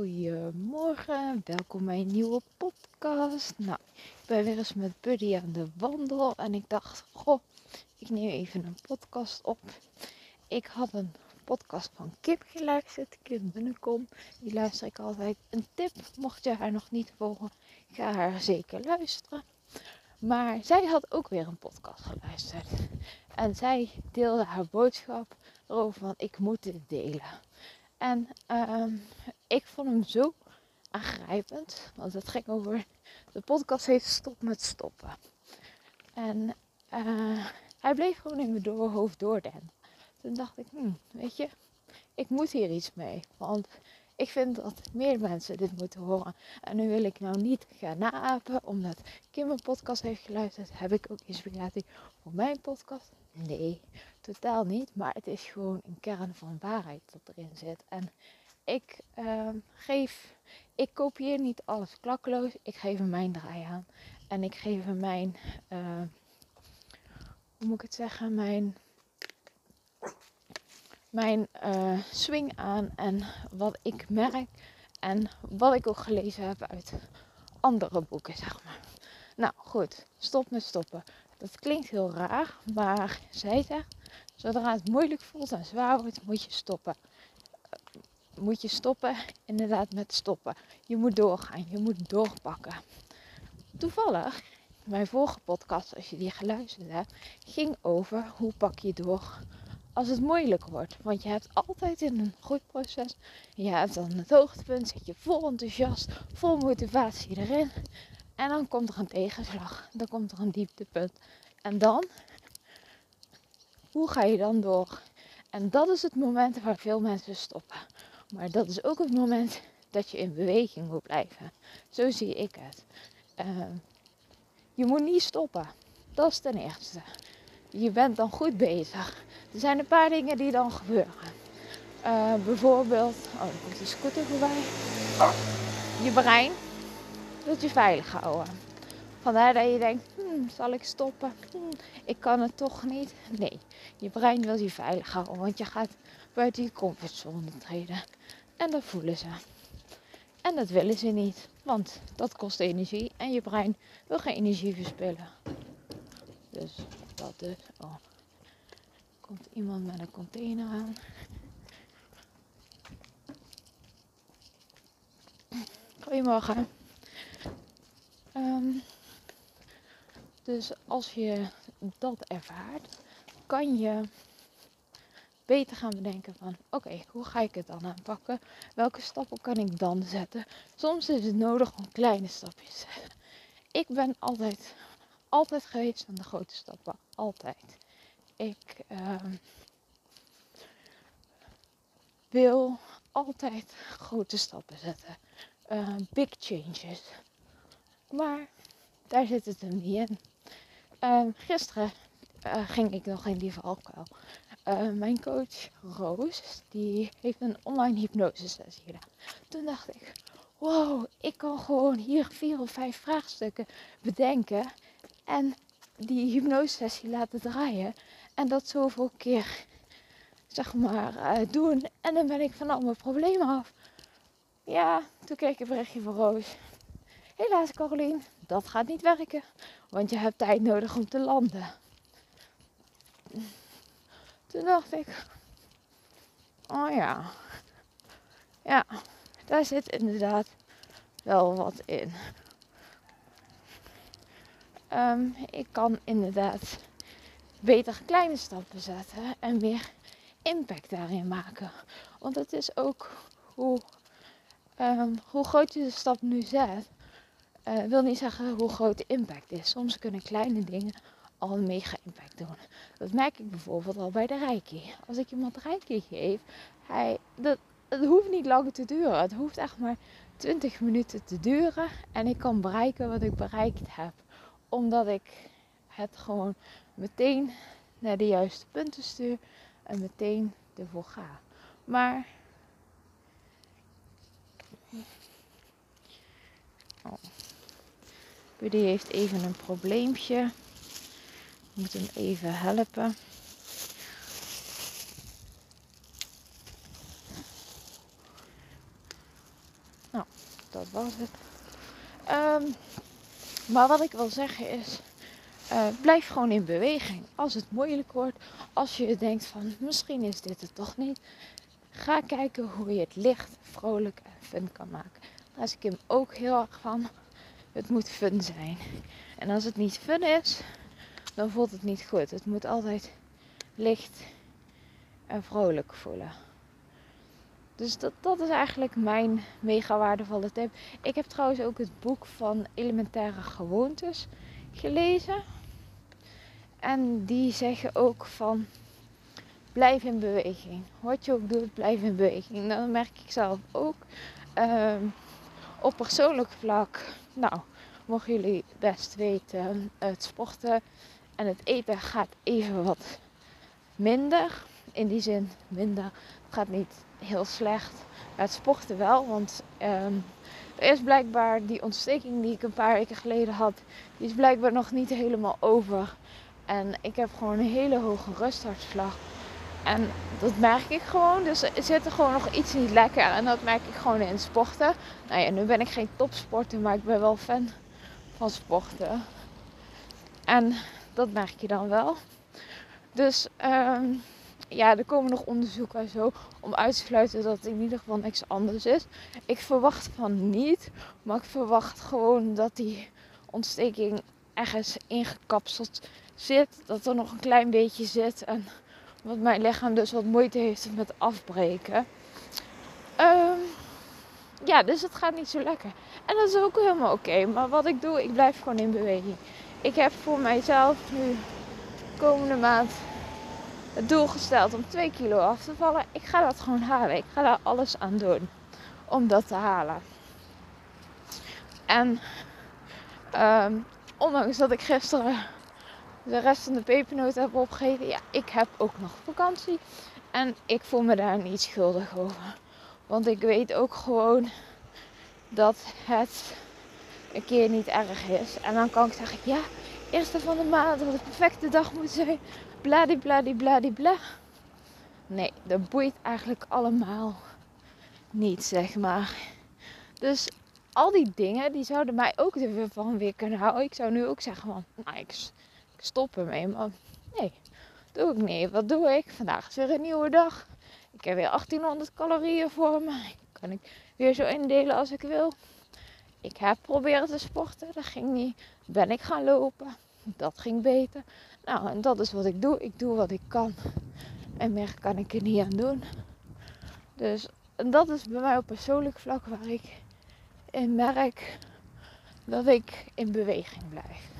Goedemorgen, welkom bij een nieuwe podcast. Nou, ik ben weer eens met Buddy aan de wandel en ik dacht, goh, ik neem even een podcast op. Ik had een podcast van Kip geluisterd, Kim Binnenkom. Die luister ik altijd. Een tip, mocht je haar nog niet volgen, ga haar zeker luisteren. Maar zij had ook weer een podcast geluisterd. En zij deelde haar boodschap erover van ik moet dit delen. En uh, ik vond hem zo aangrijpend. Want het ging over. De podcast heet Stop met Stoppen. En uh, hij bleef gewoon in mijn door hoofd doordenken. Toen dacht ik, hm, weet je, ik moet hier iets mee. Want ik vind dat meer mensen dit moeten horen. En nu wil ik nou niet gaan naapen, omdat Kim mijn podcast heeft geluisterd. Heb ik ook inspiratie voor mijn podcast? Nee, totaal niet. Maar het is gewoon een kern van waarheid dat erin zit. En ik uh, geef, ik kopieer niet alles klakkeloos. Ik geef mijn draai aan. En ik geef mijn, uh, hoe moet ik het zeggen, mijn, mijn uh, swing aan. En wat ik merk en wat ik ook gelezen heb uit andere boeken, zeg maar. Nou goed, stop met stoppen. Dat klinkt heel raar, maar zij zegt, zodra het moeilijk voelt en zwaar wordt, moet je stoppen moet je stoppen, inderdaad met stoppen. Je moet doorgaan, je moet doorpakken. Toevallig, mijn vorige podcast, als je die geluisterd hebt, ging over hoe pak je door als het moeilijk wordt. Want je hebt altijd in een groeiproces, je hebt dan het hoogtepunt, zit je vol enthousiast, vol motivatie erin. En dan komt er een tegenslag, dan komt er een dieptepunt. En dan, hoe ga je dan door? En dat is het moment waar veel mensen stoppen. Maar dat is ook het moment dat je in beweging moet blijven. Zo zie ik het. Uh, je moet niet stoppen. Dat is ten eerste. Je bent dan goed bezig. Er zijn een paar dingen die dan gebeuren. Uh, bijvoorbeeld, oh, er komt een scooter voorbij. Je brein wilt je veilig houden. Vandaar dat je denkt, hmm, zal ik stoppen? Hmm, ik kan het toch niet. Nee, je brein wil je veilig houden, want je gaat buiten je comfortzone treden. En dat voelen ze. En dat willen ze niet, want dat kost energie en je brein wil geen energie verspillen. Dus dat dus. Komt iemand met een container aan. Goedemorgen. Um, dus als je dat ervaart, kan je beter gaan bedenken van oké, hoe ga ik het dan aanpakken? Welke stappen kan ik dan zetten? Soms is het nodig om kleine stapjes. Ik ben altijd, altijd geweest aan de grote stappen. Altijd. Ik uh, wil altijd grote stappen zetten. Uh, big changes. Maar daar zit het hem niet in. Uh, gisteren uh, ging ik nog in die valkuil. Uh, mijn coach Roos, die heeft een online hypnose sessie gedaan. Toen dacht ik, wow, ik kan gewoon hier vier of vijf vraagstukken bedenken en die hypnose sessie laten draaien. En dat zoveel keer, zeg maar, uh, doen. En dan ben ik van al mijn problemen af. Ja, toen kreeg ik een berichtje van Roos. Helaas, Caroline, dat gaat niet werken. Want je hebt tijd nodig om te landen. Toen dacht ik, oh ja, ja, daar zit inderdaad wel wat in. Um, ik kan inderdaad beter kleine stappen zetten en meer impact daarin maken. Want het is ook hoe, um, hoe groot je de stap nu zet, uh, wil niet zeggen hoe groot de impact is. Soms kunnen kleine dingen al een mega impact doen. Dat merk ik bijvoorbeeld al bij de reiki. Als ik iemand reiki geef, hij, dat, het hoeft niet lang te duren. Het hoeft echt maar 20 minuten te duren. En ik kan bereiken wat ik bereikt heb. Omdat ik het gewoon meteen naar de juiste punten stuur en meteen ervoor ga. Maar. Oh. Buddy heeft even een probleempje. Moet hem even helpen. dat was het. Ehm, maar wat ik wil zeggen is, uh, blijf gewoon in beweging. Als het moeilijk wordt, als je denkt van misschien is dit het toch niet. Ga kijken hoe je het licht, vrolijk en fun kan maken. Daar is ik hem ook heel erg van. Het moet fun zijn. En als het niet fun is, dan voelt het niet goed. Het moet altijd licht en vrolijk voelen. Dus dat, dat is eigenlijk mijn mega waardevolle tip. Ik heb trouwens ook het boek van Elementaire Gewoontes gelezen. En die zeggen ook van blijf in beweging. Wat je ook doet, blijf in beweging. Dat merk ik zelf ook. Ehm, op persoonlijk vlak, nou, mogen jullie best weten, het sporten en het eten gaat even wat minder. In die zin minder. Het gaat niet heel slecht. het sporten wel, want um, er is blijkbaar die ontsteking die ik een paar weken geleden had, die is blijkbaar nog niet helemaal over. En ik heb gewoon een hele hoge rusthartslag. En dat merk ik gewoon. Dus er zit er gewoon nog iets niet lekker. En dat merk ik gewoon in sporten. Nou ja, nu ben ik geen topsporter, maar ik ben wel fan van sporten. En dat merk je dan wel. Dus um, ja, er komen nog onderzoeken en zo om uit te sluiten dat het in ieder geval niks anders is. Ik verwacht van niet, maar ik verwacht gewoon dat die ontsteking ergens ingekapseld zit. Dat er nog een klein beetje zit en wat mijn lichaam dus wat moeite heeft met afbreken. Um, ja, dus het gaat niet zo lekker. En dat is ook helemaal oké. Maar wat ik doe, ik blijf gewoon in beweging. Ik heb voor mijzelf nu komende maand het doel gesteld om 2 kilo af te vallen. Ik ga dat gewoon halen. Ik ga daar alles aan doen om dat te halen. En um, ondanks dat ik gisteren de rest van de pepernoten heb opgegeven, ja, ik heb ook nog vakantie. En ik voel me daar niet schuldig over. Want ik weet ook gewoon dat het een keer niet erg is. En dan kan ik zeggen, ja, eerste van de maand dat de perfecte dag moet zijn. Bladibladibladibla. Nee, dat boeit eigenlijk allemaal niet, zeg maar. Dus al die dingen, die zouden mij ook ervan weer kunnen houden. Ik zou nu ook zeggen van, nou, ik, ik stop ermee. Maar nee, doe ik niet. Wat doe ik? Vandaag is weer een nieuwe dag. Ik heb weer 1800 calorieën voor me. Kan ik weer zo indelen als ik wil. Ik heb proberen te sporten. Dat ging niet. Ben ik gaan lopen. Dat ging beter. Nou, en dat is wat ik doe. Ik doe wat ik kan. En meer kan ik er niet aan doen. Dus dat is bij mij op persoonlijk vlak waar ik in merk dat ik in beweging blijf.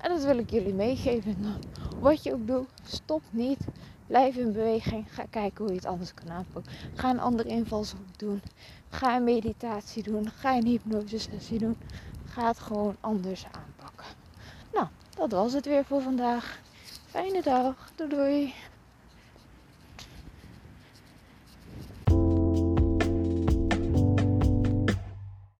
En dat wil ik jullie meegeven. Wat je ook doet, stop niet. Blijf in beweging. Ga kijken hoe je het anders kan aanpakken. Ga een andere invalshoek doen. Ga een meditatie doen. Ga een hypnose sessie doen. Ga het gewoon anders aanpakken. Nou, dat was het weer voor vandaag. Fijne dag. Doei doei.